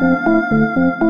Música